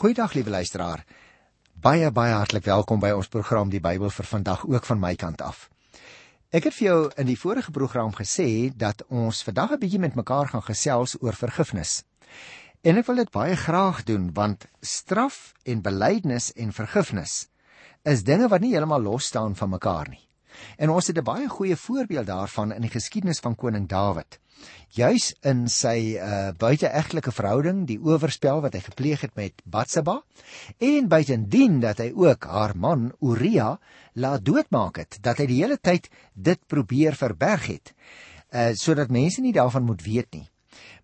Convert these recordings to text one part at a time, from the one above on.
Goeiedag liewe luisteraar. Baie baie hartlik welkom by ons program Die Bybel vir vandag ook van my kant af. Ek het vir jou in die vorige program gesê dat ons vandag 'n bietjie met mekaar gaan gesels oor vergifnis. En ek wil dit baie graag doen want straf en belydenis en vergifnis is dinge wat nie heeltemal los staan van mekaar nie. En ons het 'n baie goeie voorbeeld daarvan in die geskiedenis van koning Dawid juis in sy uh, buiteegtelike verhouding, die oorspel wat hy gepleeg het met Batseba en buitendien dat hy ook haar man Uria laat doodmaak het, dat hy die hele tyd dit probeer verberg het, uh, sodat mense nie daarvan moet weet nie.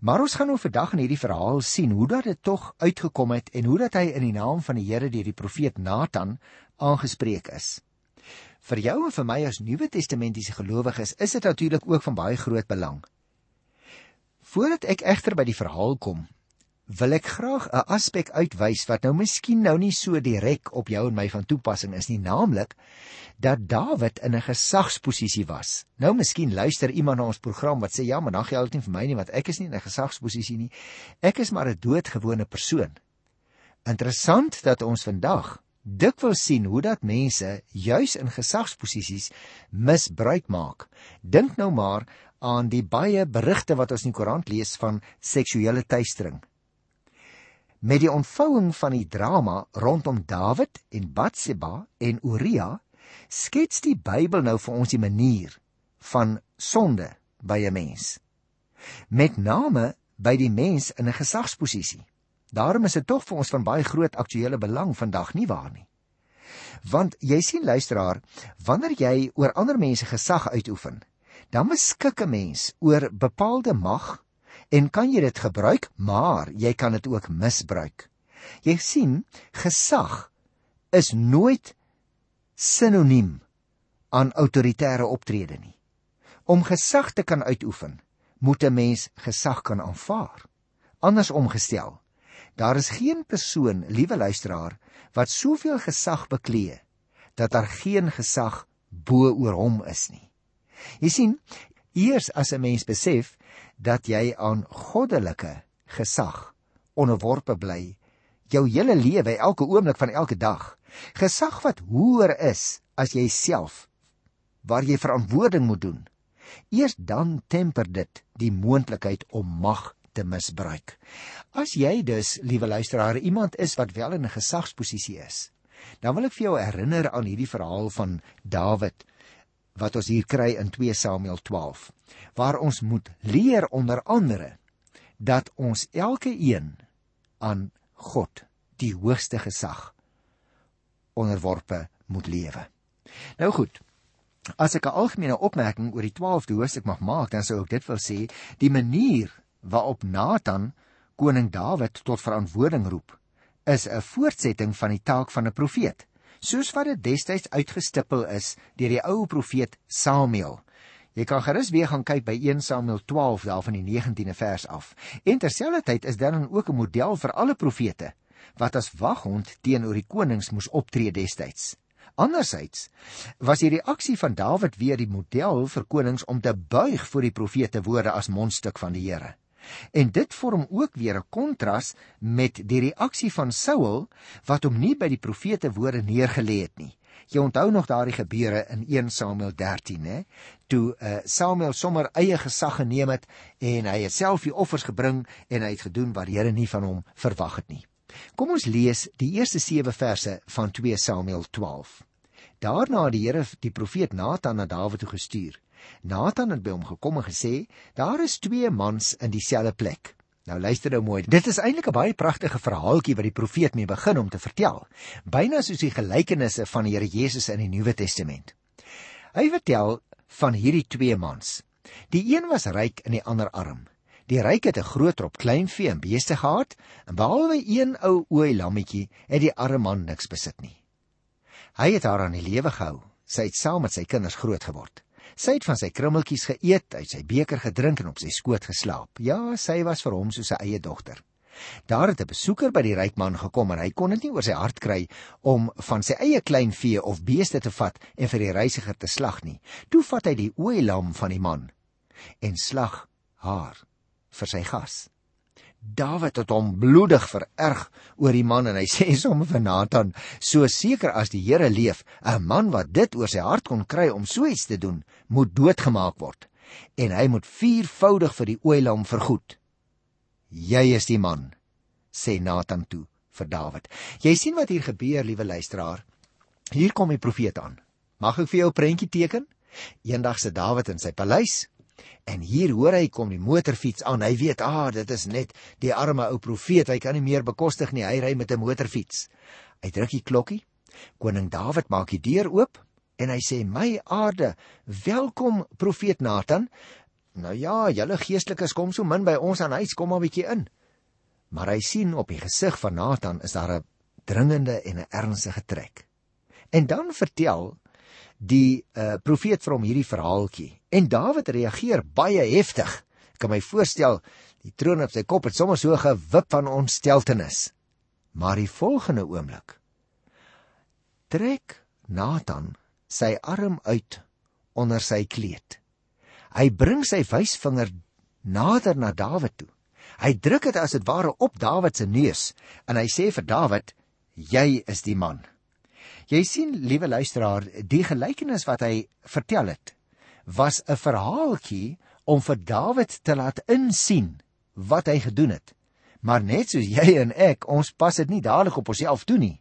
Maar ons gaan nou vandag in hierdie verhaal sien hoe dat dit tog uitgekom het en hoe dat hy in die naam van die Here deur die profeet Nathan aangespreek is. Vir jou en vir my as Nuwe Testamentiese gelowiges is dit natuurlik ook van baie groot belang Voordat ek egter by die verhaal kom, wil ek graag 'n aspek uitwys wat nou miskien nou nie so direk op jou en my van toepassing is nie, naamlik dat Dawid in 'n gesagsposisie was. Nou miskien luister iemand na ons program wat sê ja, maar dan geld dit nie vir my nie want ek is nie in 'n gesagsposisie nie. Ek is maar 'n doodgewone persoon. Interessant dat ons vandag dikwels sien hoe dat mense juis in gesagsposisies misbruik maak. Dink nou maar aan die baie berigte wat ons in die koerant lees van seksuele teistering. Met die ontvouing van die drama rondom Dawid en Batseba en Uria, skets die Bybel nou vir ons die manier van sonde by 'n mens. Met name by die mens in 'n gesagsposisie. Daarom is dit tog vir ons van baie groot aktuële belang vandag nie waar nie. Want jy sien luisteraar, wanneer jy oor ander mense gesag uitoefen, dan beskik 'n mens oor bepaalde mag en kan jy dit gebruik, maar jy kan dit ook misbruik. Jy sien, gesag is nooit sinoniem aan autoritaire optrede nie. Om gesag te kan uitoefen, moet 'n mens gesag kan aanvaar. Anders omgestel, daar is geen persoon, liewe luisteraar, wat soveel gesag beklee dat daar geen gesag bo oor hom is nie. Jy sien, eers as 'n mens besef dat jy aan goddelike gesag onderworpe bly, jou hele lewe, elke oomblik van elke dag, gesag wat hoër is as jouself, waar jy verantwoording moet doen. Eers dan temper dit die moontlikheid om mag te misbruik. As jy dus, liewe luisteraar, iemand is wat wel in 'n gesagsposisie is, dan wil ek vir jou herinner aan hierdie verhaal van Dawid wat ons hier kry in 2 Samuel 12 waar ons moet leer onder andere dat ons elke een aan God die hoogste gesag onderworpe moet lewe. Nou goed. As ek 'n algemene opmerking oor die 12de hoofstuk mag maak, dan sou ek dit wil sê, die manier waarop Nathan koning Dawid tot verantwoording roep, is 'n voortsetting van die taak van 'n profeet soos wat dit destyds uitgestippel is deur die ou profeet Samuel. Jy kan gerus weer gaan kyk by 1 Samuel 12 daar van die 19de vers af. En terselfdertyd is dan ook 'n model vir alle profete wat as waghond teenoor die konings moes optree destyds. Andersyds was die reaksie van Dawid weer die model vir konings om te buig voor die profete woorde as mondstuk van die Here. En dit vorm ook weer 'n kontras met die reaksie van Saul wat hom nie by die profete woorde neergelê het nie. Jy onthou nog daardie gebeure in 1 Samuel 13, hè, toe uh, Samuel sommer eie gesag geneem het en hy het self die offers gebring en hy het gedoen wat die Here nie van hom verwag het nie. Kom ons lees die eerste 7 verse van 2 Samuel 12. Daarna het die Here die profeet Nathan na Dawid toe gestuur. Nathan het by hom gekom en gesê: "Daar is twee mans in dieselfde plek." Nou luister nou mooi. Dit is eintlik 'n baie pragtige verhaaltjie wat die profeet mee begin om te vertel. Byna soos die gelykenisse van die Here Jesus in die Nuwe Testament. Hy vertel van hierdie twee mans. Die een was ryk en die ander arm. Die ryk het 'n groot trop kleinvee en beeste gehad, en behalwe een ou ooi lammetjie, het die arme man niks besit nie. Hy het haar aan die lewe gehou. Sy het saam met sy kinders groot geword. Sy het van sy krummeltjies geëet, uit sy beker gedrink en op sy skoot geslaap. Ja, sy was vir hom soos sy eie dogter. Daar het 'n besoeker by die ryk man gekom en hy kon dit nie oor sy hart kry om van sy eie klein vee of beeste te vat en vir die reisiger te slag nie. Toe vat hy die ooi lam van die man en slag haar vir sy gas. Dawid het hom bloedig vererg oor die man en hy sê sommer vir Nathan: "So seker as die Here leef, 'n man wat dit oor sy hart kon kry om so iets te doen, moet doodgemaak word en hy moet viervoudig vir die oeilam vergoed." "Jy is die man," sê Nathan toe vir Dawid. Jy sien wat hier gebeur, liewe luisteraar. Hier kom die profeet aan. Mag ek vir jou 'n prentjie teken? Eendag sit Dawid in sy paleis En hier hoor hy kom die motorfiets aan. Hy weet, "Ah, dit is net die arme ou profeet. Hy kan nie meer bekostig nie. Hy ry met 'n motorfiets." Hy druk die klokkie. Koning Dawid maak die deur oop en hy sê, "My aarde, welkom profeet Nathan." Nou ja, julle geestelikes kom so min by ons aan huis, kom maar 'n bietjie in. Maar hy sien op die gesig van Nathan is daar 'n dringende en 'n ernstige trek. En dan vertel die uh, profeet vir hom hierdie verhaaltjie en Dawid reageer baie heftig. Ek kan my voorstel die troon op sy kop het sommer so gewip van ontsteltenis. Maar die volgende oomblik trek Nathan sy arm uit onder sy kleed. Hy bring sy wysvinger nader na Dawid toe. Hy druk dit as dit ware op Dawid se neus en hy sê vir Dawid: "Jy is die man." Jy sien, liewe luisteraar, die gelykenis wat hy vertel het, was 'n verhaaltjie om vir Dawid te laat insien wat hy gedoen het. Maar net soos jy en ek, ons pas dit nie dadelik op onsself toe nie.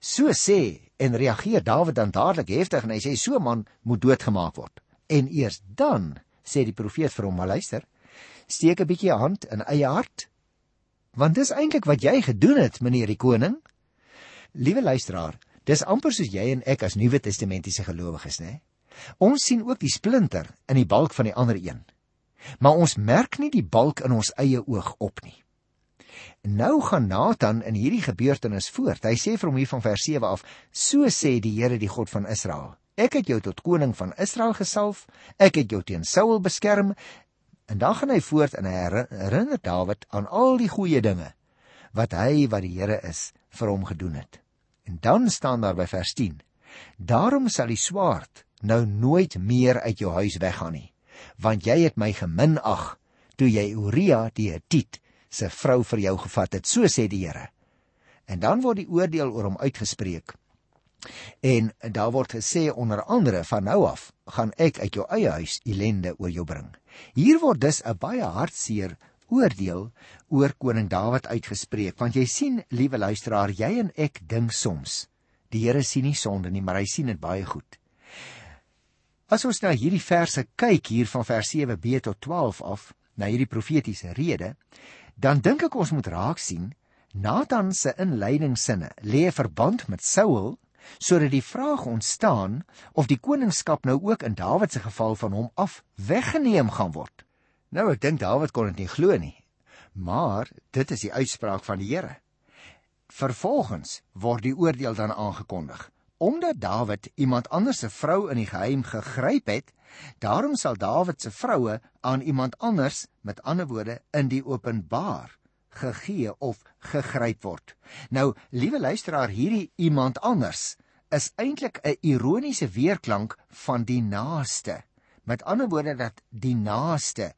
So sê en reageer Dawid dan dadelik heftig en hy sê so man moet doodgemaak word. En eers dan sê die profeet vir hom, "Maar luister, steek 'n bietjie hand in eie hart, want dis eintlik wat jy gedoen het, meneer die koning." Liewe luisteraar, Dis amper soos jy en ek as Nuwe Testamentiese gelowiges, né? Ons sien ook die splinter in die balk van die ander een. Maar ons merk nie die balk in ons eie oog op nie. Nou gaan Nathan in hierdie gebeurtenis voort. Hy sê vir hom hier van vers 7 af: "So sê die Here, die God van Israel: Ek het jou tot koning van Israel gesalf. Ek het jou teen Saul beskerm." En dan gaan hy voort en hy herinner Dawid aan al die goeie dinge wat hy wat die Here is vir hom gedoen het. En dan staan daar by vers 10: Daarom sal die swaard nou nooit meer uit jou huis weggaan nie, want jy het my geminag toe jy Uria die Hethiet se vrou vir jou gevat het, so sê die Here. En dan word die oordeel oor hom uitgespreek. En daar word gesê onder andere van nou af gaan ek uit jou eie huis ellende oor jou bring. Hier word dus 'n baie hartseer oordeel oor koning Dawid uitgespreek want jy sien liewe luisteraar jy en ek dink soms die Here sien nie sonde nie maar hy sien dit baie goed As ons na hierdie verse kyk hier van vers 7b tot 12 af na hierdie profetiese rede dan dink ek ons moet raak sien Nathan se inleidingssinne lê 'n verband met Saul sodat die vraag ontstaan of die koningskap nou ook in Dawid se geval van hom af weggeneem gaan word Nou ek dink Dawid kon dit nie glo nie. Maar dit is die uitspraak van die Here. Vervolgens word die oordeel dan aangekondig. Omdat Dawid iemand anders se vrou in die geheim gegryp het, daarom sal Dawid se vroue aan iemand anders, met ander woorde, in die openbaar gegee of gegryp word. Nou, liewe luisteraar, hierdie iemand anders is eintlik 'n ironiese weerklank van die naaste. Met ander woorde dat die naaste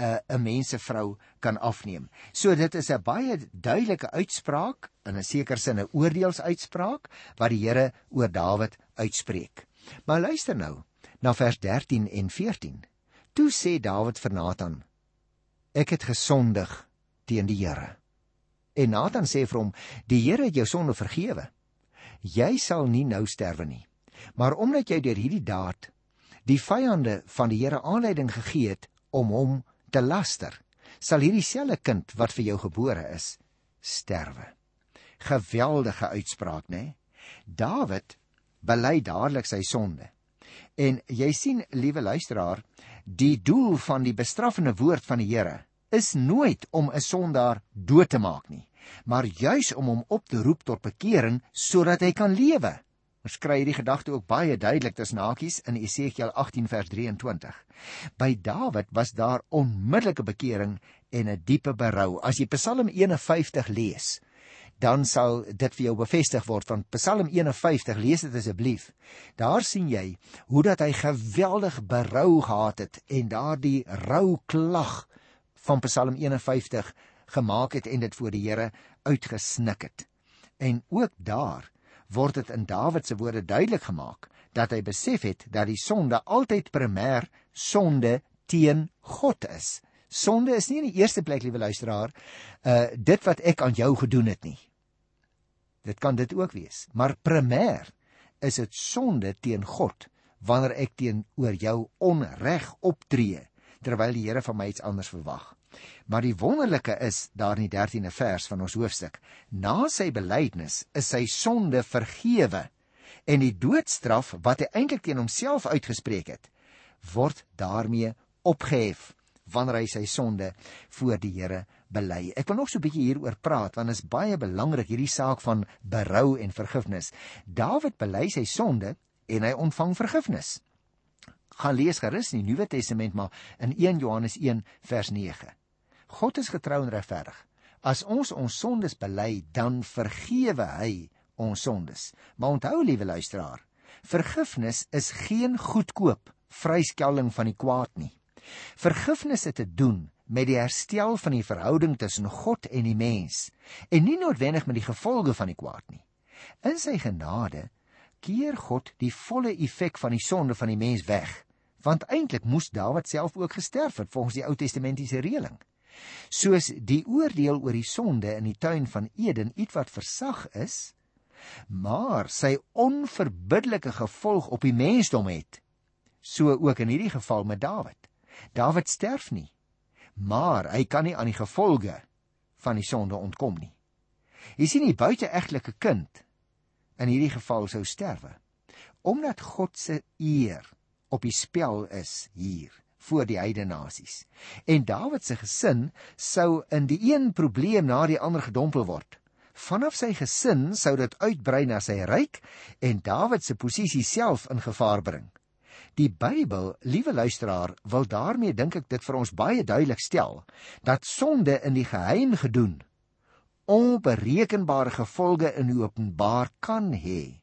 'n uh, 'n mensevrou kan afneem. So dit is 'n baie duidelike uitspraak in 'n sekere sin 'n oordeelsuitspraak wat die Here oor Dawid uitspreek. Maar luister nou na vers 13 en 14. Toe sê Dawid vir Nathan: Ek het gesondig teen die Here. En Nathan sê vir hom: Die Here het jou sonde vergewe. Jy sal nie nou sterwe nie. Maar omdat jy deur hierdie daad die vyande van die Here aanleiding gegee het om hom te laster, sal hierdie selfe kind wat vir jou gebore is, sterwe. Geweldige uitspraak, né? Dawid bely dadelik sy sonde. En jy sien, liewe luisteraar, die doel van die bestraffende woord van die Here is nooit om 'n sondaar dood te maak nie, maar juis om hom op te roep tot bekering sodat hy kan lewe. Ons kry hierdie gedagte ook baie duidelik tussen hakies in Esegiel 18 vers 23. By Dawid was daar onmiddellike bekering en 'n diepe berou. As jy Psalm 51 lees, dan sal dit vir jou bevestig word van Psalm 51 lees dit asseblief. Daar sien jy hoe dat hy geweldig berou gehad het en daardie rou klag van Psalm 51 gemaak het en dit voor die Here uitgesnik het. En ook daar word dit in Dawid se woorde duidelik gemaak dat hy besef het dat die sonde altyd primêr sonde teen God is. Sonde is nie in die eerste plek, liewe luisteraar, uh dit wat ek aan jou gedoen het nie. Dit kan dit ook wees, maar primêr is dit sonde teen God wanneer ek teenoor jou onreg optree terwyl die Here van my iets anders verwag. Maar die wonderlike is daar in die 13de vers van ons hoofstuk, na sy belydenis is sy sonde vergewe en die doodstraf wat hy eintlik teen homself uitgespreek het, word daarmee opgehef wanneer hy sy sonde voor die Here bely. Ek wil nog so 'n bietjie hieroor praat want dit is baie belangrik hierdie saak van berou en vergifnis. Dawid bely sy sonde en hy ontvang vergifnis. Gaan lees gerus in die Nuwe Testament maar in 1 Johannes 1 vers 9. God is getrou en regverdig. As ons ons sondes bely, dan vergewe hy ons sondes. Maar onthou liewe luisteraar, vergifnis is geen goedkoop vryskelling van die kwaad nie. Vergifnis het te doen met die herstel van die verhouding tussen God en die mens en nie noodwendig met die gevolge van die kwaad nie. In sy genade keer God die volle effek van die sonde van die mens weg, want eintlik moes Dawid self ook gesterf het volgens die Ou Testamentiese reëling. Soos die oordeel oor die sonde in die tuin van Eden ietwat versag is, maar sy onverbiddelike gevolg op die mensdom het, so ook in hierdie geval met Dawid. Dawid sterf nie, maar hy kan nie aan die gevolge van die sonde ontkom nie. Jy sien die buiteegtelike kind in hierdie geval sou sterwe omdat God se eer op die spel is hier voor die heidene nasies. En Dawid se gesin sou in die een probleem na die ander gedompel word. Vanaf sy gesin sou dit uitbrei na sy ryk en Dawid se posisie self in gevaar bring. Die Bybel, liewe luisteraar, wil daarmee dink ek dit vir ons baie duidelik stel dat sonde in die geheim gedoen onberekenbare gevolge in openbaar kan hê.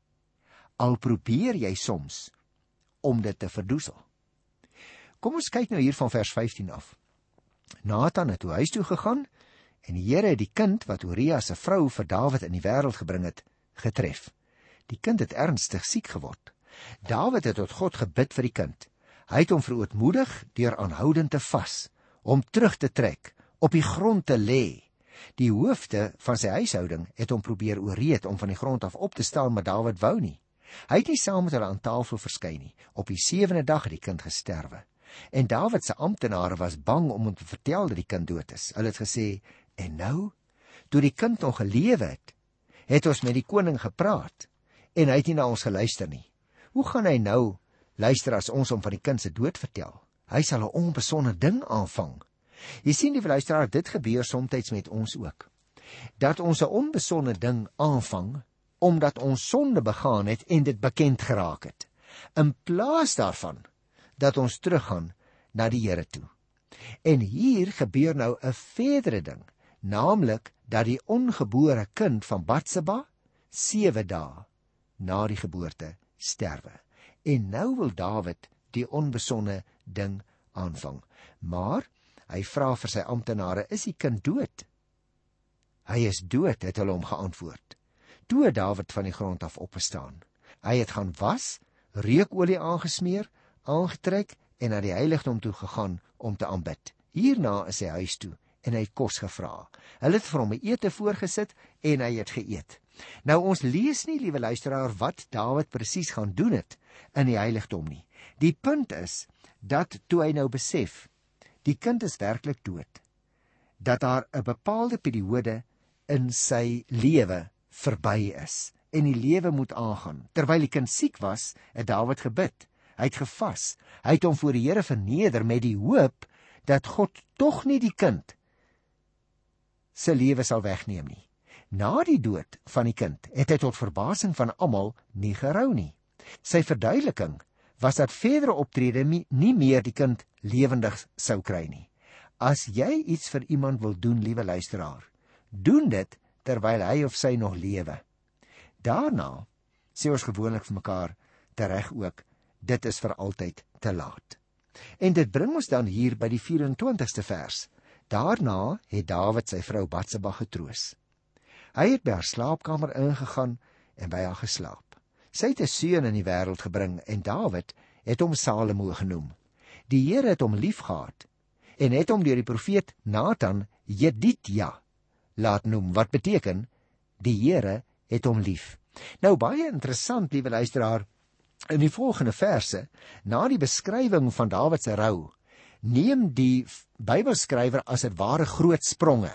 Al probeer jy soms om dit te verdoesel. Kom ons kyk nou hier van vers 15 af. Nathan het toe huis toe gegaan en die Here het die kind wat Urias se vrou vir Dawid in die wêreld gebring het, getref. Die kind het ernstig siek geword. Dawid het tot God gebid vir die kind. Hy het hom verootmoedig deur aanhoudend te vas, hom terug te trek, op die grond te lê. Die hoofde van sy huishouding het hom probeer ooreed om van die grond af op te staan, maar Dawid wou nie. Hy het nie saam met hulle aan tafel verskyn nie. Op die 7de dag het die kind gesterwe. En Dawid se amptenare was bang om hom te vertel dat die kind dood is. Hulle het gesê: "En nou, toe die kind nog gelewe het, het ons met die koning gepraat en hy het nie na ons geluister nie. Hoe gaan hy nou luister as ons hom van die kind se dood vertel? Hy sal 'n onbesonde ding aanvang. Jy sien die luisteraar, dit gebeur soms met ons ook. Dat ons 'n onbesonde ding aanvang omdat ons sonde begaan het en dit bekend geraak het. In plaas daarvan dat ons teruggaan na die Here toe. En hier gebeur nou 'n verdere ding, naamlik dat die ongebore kind van Batseba 7 dae na die geboorte sterwe. En nou wil Dawid die onbesonde ding aanvang. Maar hy vra vir sy amptenare: "Is die kind dood?" "Hy is dood," het hulle hom geantwoord. Toe Dawid van die grond af opgestaan. Hy het gaan was, reukolie aangesmeer, aangetrek en na die heiligdom toe gegaan om te aanbid. Hierna is hy huis toe en hy het kos gevra. Hulle het vir hom 'n ete voorgesit en hy het geëet. Nou ons lees nie liewe luisteraar wat Dawid presies gaan doen het in die heiligdom nie. Die punt is dat toe hy nou besef die kind is werklik dood dat daar 'n bepaalde periode in sy lewe verby is en die lewe moet aangaan. Terwyl die kind siek was, het Dawid gebid. Hy het gevas. Hy het hom voor die Here verneder met die hoop dat God tog nie die kind se lewe sal wegneem nie. Na die dood van die kind het hy tot verbasing van almal nie gerou nie. Sy verduideliking was dat verdere optrede nie meer die kind lewendig sou kry nie. As jy iets vir iemand wil doen, liewe luisteraar, doen dit terwyl hy of sy nog lewe. Daarna sê ons gewoonlik vir mekaar tereg ook, dit is vir altyd te laat. En dit bring ons dan hier by die 24ste vers Daarna het Dawid sy vrou Batseba getroos. Hy het by haar slaapkamer ingegaan en by haar geslaap. Sy het 'n seun in die wêreld gebring en Dawid het hom Salomo genoem. Die Here het hom liefgehad en het hom deur die profeet Nathan Jedidja laat noem wat beteken die Here het hom lief. Nou baie interessant, liewe luisteraar, in die volgende verse, na die beskrywing van Dawid se rou, neem die Bybelskrywer as 'n ware groot spronge.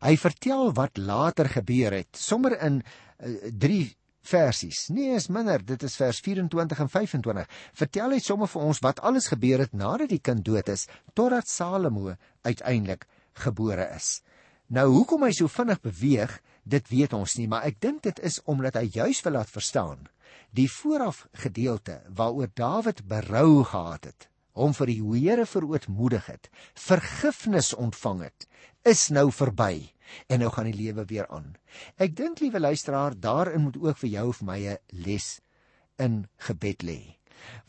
Hy vertel wat later gebeur het, sommer in 3 uh, versies. Nee, is minder, dit is vers 24 en 25. Vertel hy sommer vir ons wat alles gebeur het nadat die kind dood is totdat Salomo uiteindelik gebore is. Nou hoekom hy so vinnig beweeg, dit weet ons nie, maar ek dink dit is omdat hy juis wil laat verstaan die vooraf gedeelte waaroor Dawid berou gehad het, hom vir die Here verootmoedig het, vergifnis ontvang het, is nou verby en nou gaan die lewe weer aan. Ek dink liewe luisteraar, daarin moet ook vir jou of my 'n les in gebed lê.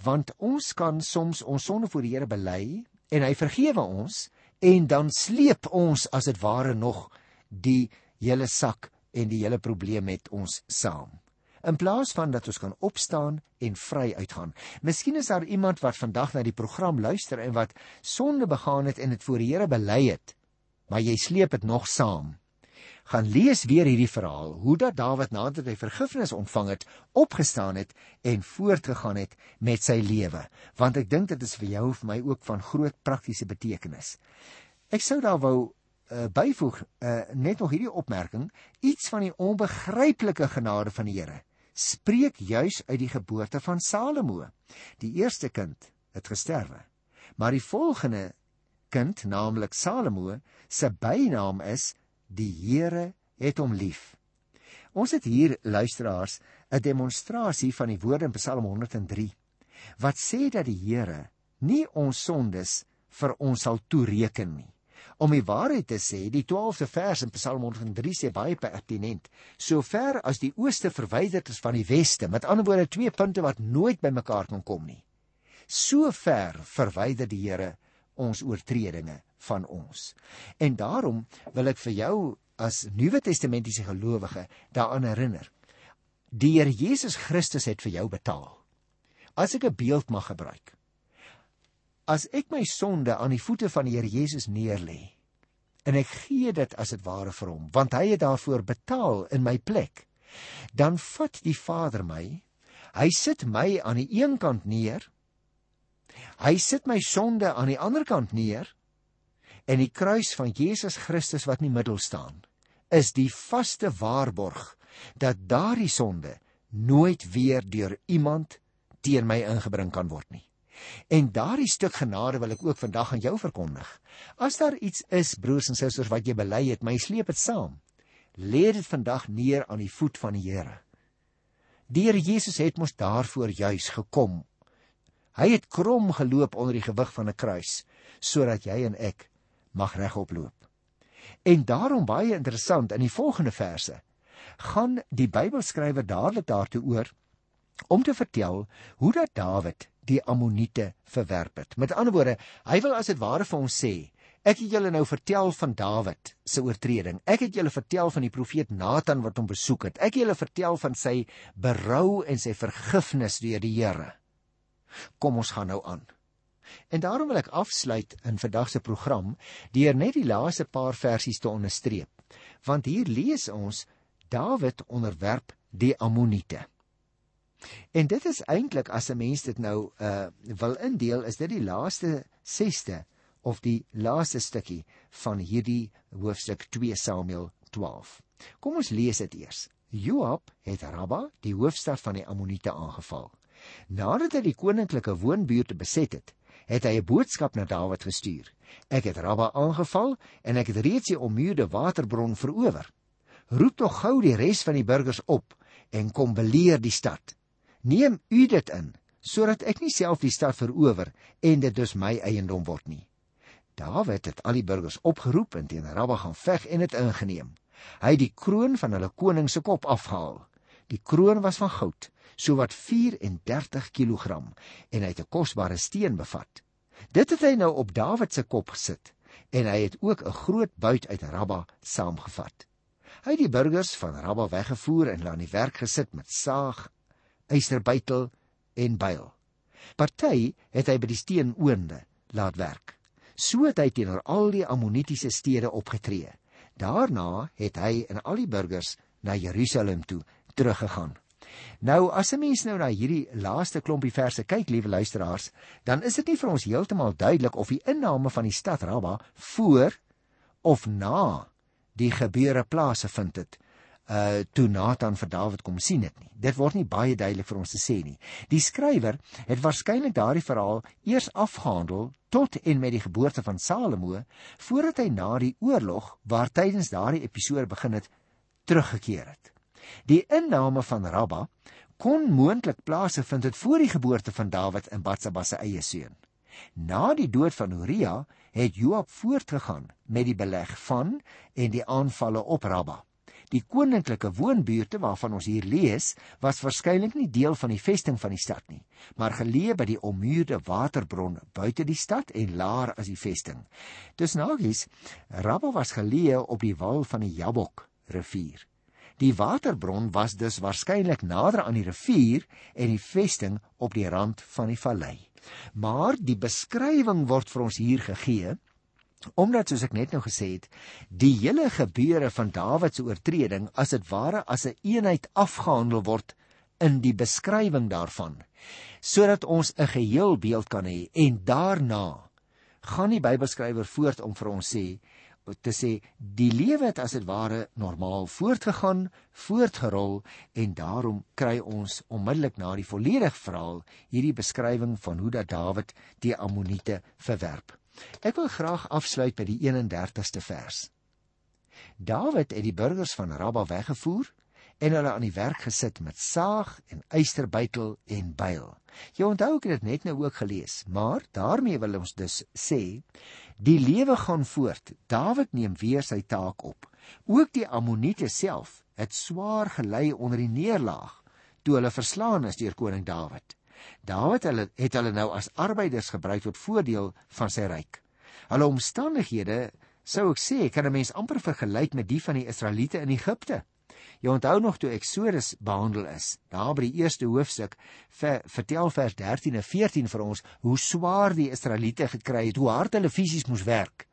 Want ons kan soms ons sonde voor die Here bely en hy vergewe ons en dan sleep ons as dit ware nog die hele sak en die hele probleem met ons saam. In plaas van dat ons kan opstaan en vry uitgaan. Miskien is daar iemand wat vandag na die program luister en wat sonde begaan het en dit voor die Here bely het, maar jy sleep dit nog saam. Gaan lees weer hierdie verhaal hoe dat Dawid nadat hy vergifnis ontvang het, opgestaan het en voortgegaan het met sy lewe, want ek dink dit is vir jou of my ook van groot praktiese betekenis. Ek sou daar wou uh, byvoeg uh, net nog hierdie opmerking, iets van die onbegryplike genade van die Here spreek juis uit die geboorte van Salomo. Die eerste kind het gesterwe, maar die volgende kind, naamlik Salomo, se bynaam is die Here het hom lief. Ons het hier luisteraars 'n demonstrasie van die woorde in Psalm 103 wat sê dat die Here nie ons sondes vir ons sal toereken nie. Om die waarheid te sê, die 12de vers in Psalm 103 sê baie pertinent: "Sover as die ooste verwyderd is van die weste," met ander woorde twee punte wat nooit bymekaar kan kom nie. So ver verwyder die Here ons oortredinge van ons. En daarom wil ek vir jou as Nuwe Testamentiese gelowige daaraan herinner. Die Here Jesus Christus het vir jou betaal. As ek 'n beeld mag gebruik. As ek my sonde aan die voete van die Here Jesus neerlê en ek gee dit as dit ware vir hom, want hy het daarvoor betaal in my plek, dan vat die Vader my. Hy sit my aan die een kant neer. Hy sit my sonde aan die ander kant neer en die kruis van Jesus Christus wat in die middel staan is die vaste waarborg dat daardie sonde nooit weer deur iemand teen my ingebring kan word nie. En daardie stuk genade wil ek ook vandag aan jou verkondig. As daar iets is, broers en susters, wat jy bely het, my sleep dit saam. Lê dit vandag neer aan die voet van die Here. Die Here Jesus het mos daarvoor juis gekom. Hy het krom geloop onder die gewig van 'n kruis sodat jy en ek mag regop loop. En daarom baie interessant in die volgende verse gaan die Bybelskrywer dadelik daartoe oor om te vertel hoe dat Dawid die Ammoniete verwerp het. Met ander woorde, hy wil as dit ware vir ons sê, ek het julle nou vertel van Dawid se oortreding. Ek het julle vertel van die profeet Nathan wat hom besoek het. Ek het julle vertel van sy berou en sy vergifnis deur die Here. Kom ons gaan nou aan. En daarom wil ek afsluit in vandag se program deur net die laaste paar versies te onderstreep. Want hier lees ons Dawid onderwerp die Ammoniete. En dit is eintlik as 'n mens dit nou uh wil indeel, is dit die laaste 6ste of die laaste stukkie van hierdie hoofstuk 2 Samuel 12. Kom ons lees dit eers. Joab het Rabba, die hoofstad van die Ammoniete aangeval. Nadat hy die koninklike woonbuurte beset het, het hy 'n boodskap na Dawid gestuur. Ek het Rabba aangeval en ek het reeds die ommuurde waterbron verower. Roep tog gou die res van die burgers op en kom beleer die stad. Neem u dit in sodat ek nie self die stad verower en dit dus my eiendom word nie. Dawid het al die burgers opgeroep en teen Rabba gaan veg en dit ingeneem. Hy het die kroon van hulle koning se kop afhaal. Die kroon was van goud so wat 34 kg en hy het 'n kosbare steen bevat. Dit het hy nou op Dawid se kop gesit en hy het ook 'n groot buit uit Rabba saamgevat. Hy het die burgers van Rabba weggevoer en hulle aan die werk gesit met saag, ysterbytel en byl. Party het hy by die steenoonde laat werk. So het hy teenoor al die ammonitiese stede opgetree. Daarna het hy en al die burgers na Jerusalem toe teruggegaan. Nou as 'n mens nou na hierdie laaste klompie verse kyk, liewe luisteraars, dan is dit nie vir ons heeltemal duidelik of die inname van die stad Rabba voor of na die gebeure plase vind het. Uh toe Nathan vir Dawid kom sien dit nie. Dit word nie baie duidelik vir ons te sê nie. Die skrywer het waarskynlik daardie verhaal eers afgehandel tot en met die geboorte van Salomo voordat hy na die oorlog waar tydens daardie episode begin het teruggekeer het. Die inname van Rabba kon moontlik plaasvind het voor die geboorte van Dawid en Batsheba se eie seun. Na die dood van Uria het Joab voortgegaan met die beleg van en die aanvalle op Rabba. Die koninklike woonbuurte waarvan ons hier lees, was waarskynlik nie deel van die vesting van die stad nie, maar geleë by die ommuurde waterbron buite die stad en laer as die vesting. Dis nagies, Rabba was geleë op die wal van die Jabok rivier. Die waterbron was dus waarskynlik nader aan die rivier en die vesting op die rand van die vallei. Maar die beskrywing word vir ons hier gegee omdat soos ek net nou gesê het, die hele gebeure van Dawid se oortreding as dit ware as 'n een eenheid afgehandel word in die beskrywing daarvan sodat ons 'n geheel beeld kan hê en daarna gaan die Bybelskrywer voort om vir ons sê te sê die lewe het as dit ware normaal voortgegaan, voortgerol en daarom kry ons onmiddellik na die volledige verhaal hierdie beskrywing van hoe dat Dawid die Ammoniete verwerp. Ek wil graag afsluit by die 31ste vers. Dawid het die burgers van Rabba weggevoer en hulle aan die werk gesit met saag en ysterbytel en byl. Jy onthou ek het dit net nou ook gelees, maar daarmee wil ons dus sê die lewe gaan voort. Dawid neem weer sy taak op. Ook die Ammoniete self het swaar gelei onder die neerlaag toe hulle verslaan is deur koning Dawid. Dawid hulle het hulle nou as arbeiders gebruik tot voordeel van sy ryk. Hulle omstandighede sou ek sê kan 'n mens amper vergelyk met die van die Israeliete in Egipte. Jy onthou nog toe Eksodus behandel is. Daar by die eerste hoofstuk ver, vertel vers 13 en 14 vir ons hoe swaar die Israeliete gekry het, hoe hard hulle fisies moes werk.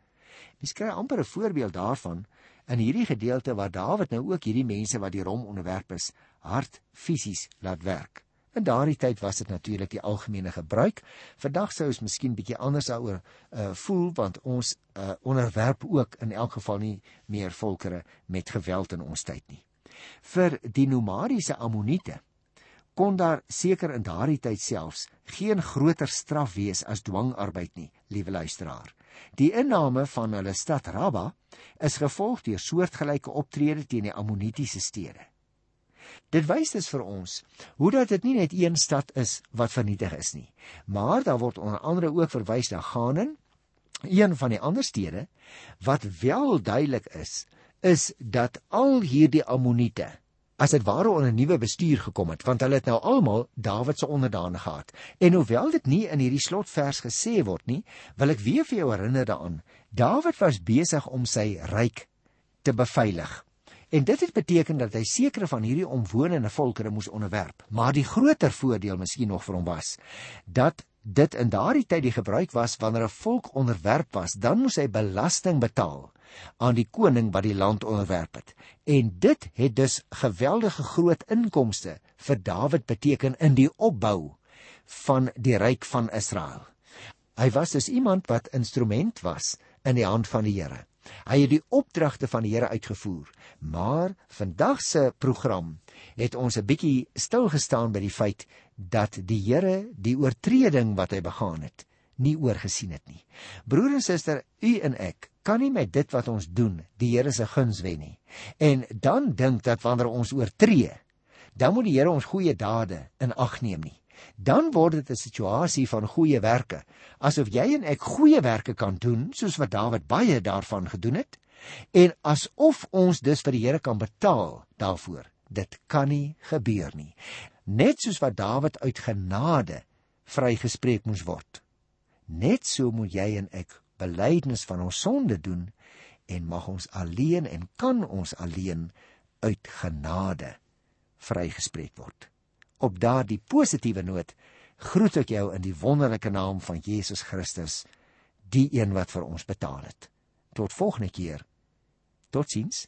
Mens kry amper 'n voorbeeld daarvan in hierdie gedeelte waar Dawid nou ook hierdie mense wat die rom onderwerp is, hard fisies laat werk. In daardie tyd was dit natuurlik die algemene gebruik. Vandag sou ons miskien bietjie anders daaroor uh, voel want ons uh, onderwerp ook in elk geval nie meer volkere met geweld in ons tyd nie vir die nomadiese ammoniete kon daar seker in daardie tyd selfs geen groter straf wees as dwangarbeid nie, liewe luisteraar. Die inname van hulle stad Rabba is gevolg deur soortgelyke optrede teen die ammonitiese stede. Dit wys dus vir ons hoe dat dit nie net een stad is wat vernietig is nie, maar daar word onder andere ook verwys na Ganen, een van die ander stede wat wel duidelik is is dat al hierdie ammoniete as dit ware onder nuwe bestuur gekom het want hulle het nou almal Dawid se onderdane gehad. En hoewel dit nie in hierdie slotvers gesê word nie wil ek weer vir jou herinner daaraan Dawid was besig om sy ryk te beveilig en dit het beteken dat hy sekere van hierdie omwonende volkere moes onderwerp maar die groter voordeel miskien nog vir hom was dat dit in daardie tyd die gebruik was wanneer 'n volk onderwerp was dan moes hy belasting betaal aan die koning wat die land onderwerp het. En dit het dus geweldige groot inkomste vir Dawid beteken in die opbou van die ryk van Israel. Hy was dus iemand wat instrument was in die hand van die Here. Hy het die opdragte van die Here uitgevoer. Maar vandag se program het ons 'n bietjie stil gestaan by die feit dat die Here die oortreding wat hy begaan het, nie oorgesien het nie. Broer en suster, u en ek kan nie met dit wat ons doen die Here se guns wen nie. En dan dink dat wanneer ons oortree, dan moet die Here ons goeie dade in ag neem nie. Dan word dit 'n situasie van goeie werke, asof jy en ek goeie werke kan doen soos wat Dawid baie daarvan gedoen het en asof ons dus vir die Here kan betaal daarvoor. Dit kan nie gebeur nie. Net soos wat Dawid uit genade vrygespreek moes word. Net so moet jy en ek belydenis van ons sonde doen en mag ons alleen en kan ons alleen uit genade vrygespreek word. Op daardie positiewe noot groet ek jou in die wonderlike naam van Jesus Christus, die een wat vir ons betaal het. Tot volgende keer. Totsiens.